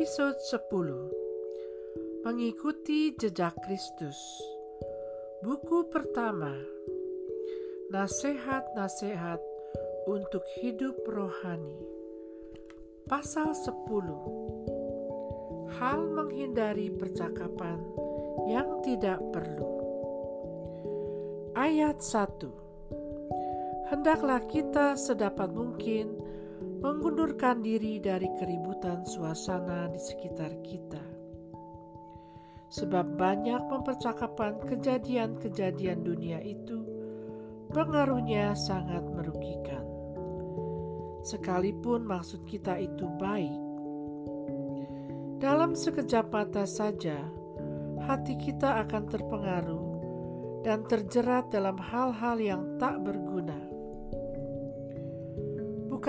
Episode 10 Mengikuti Jejak Kristus. Buku pertama. Nasihat-nasihat untuk hidup rohani. Pasal 10 Hal menghindari percakapan yang tidak perlu. Ayat 1 Hendaklah kita sedapat mungkin mengundurkan diri dari keributan suasana di sekitar kita. Sebab banyak mempercakapan kejadian-kejadian dunia itu pengaruhnya sangat merugikan. Sekalipun maksud kita itu baik, dalam sekejap mata saja hati kita akan terpengaruh dan terjerat dalam hal-hal yang tak berguna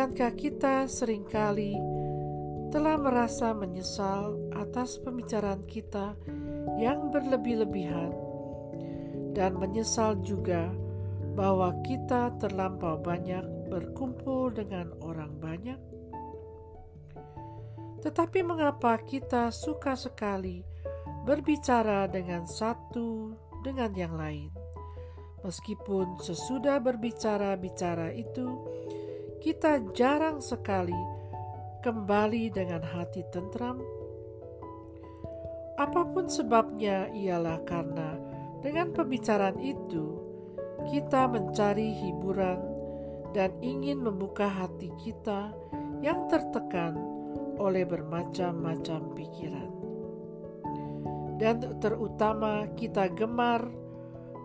Bukankah kita sering kali telah merasa menyesal atas pembicaraan kita yang berlebih-lebihan dan menyesal juga bahwa kita terlampau banyak berkumpul dengan orang banyak? Tetapi mengapa kita suka sekali berbicara dengan satu dengan yang lain? Meskipun sesudah berbicara-bicara itu, kita jarang sekali kembali dengan hati tentram. Apa pun sebabnya, ialah karena dengan pembicaraan itu kita mencari hiburan dan ingin membuka hati kita yang tertekan oleh bermacam-macam pikiran. Dan terutama kita gemar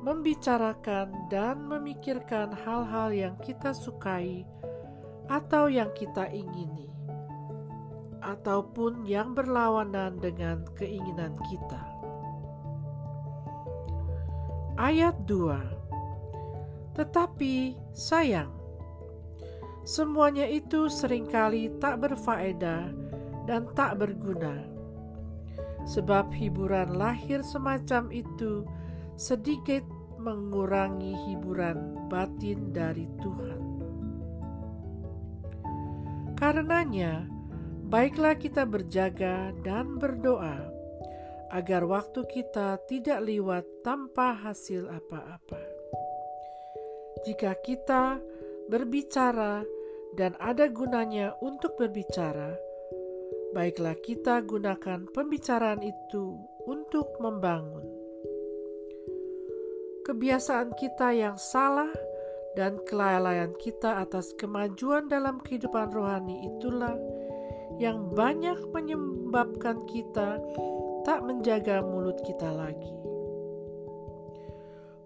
membicarakan dan memikirkan hal-hal yang kita sukai atau yang kita ingini, ataupun yang berlawanan dengan keinginan kita. Ayat 2 Tetapi sayang, semuanya itu sering kali tak berfaedah dan tak berguna, sebab hiburan lahir semacam itu sedikit mengurangi hiburan batin dari Tuhan. Karenanya, baiklah kita berjaga dan berdoa agar waktu kita tidak lewat tanpa hasil apa-apa. Jika kita berbicara dan ada gunanya untuk berbicara, baiklah kita gunakan pembicaraan itu untuk membangun. Kebiasaan kita yang salah dan kelalaian kita atas kemajuan dalam kehidupan rohani itulah yang banyak menyebabkan kita tak menjaga mulut kita lagi.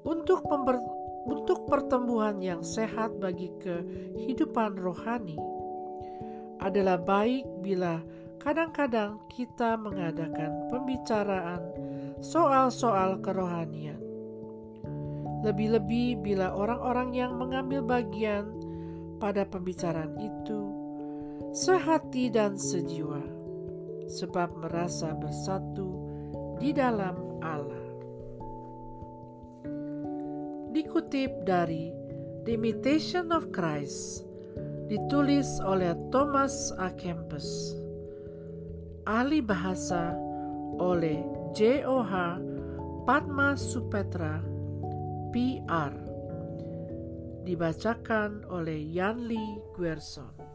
Untuk untuk pertumbuhan yang sehat bagi kehidupan rohani adalah baik bila kadang-kadang kita mengadakan pembicaraan soal-soal kerohanian lebih-lebih bila orang-orang yang mengambil bagian pada pembicaraan itu sehati dan sejiwa, sebab merasa bersatu di dalam Allah. Dikutip dari The Imitation of Christ, ditulis oleh Thomas A. Kempis, ahli bahasa oleh J.O.H. Padma Supetra PR dibacakan oleh Yanli Guerson.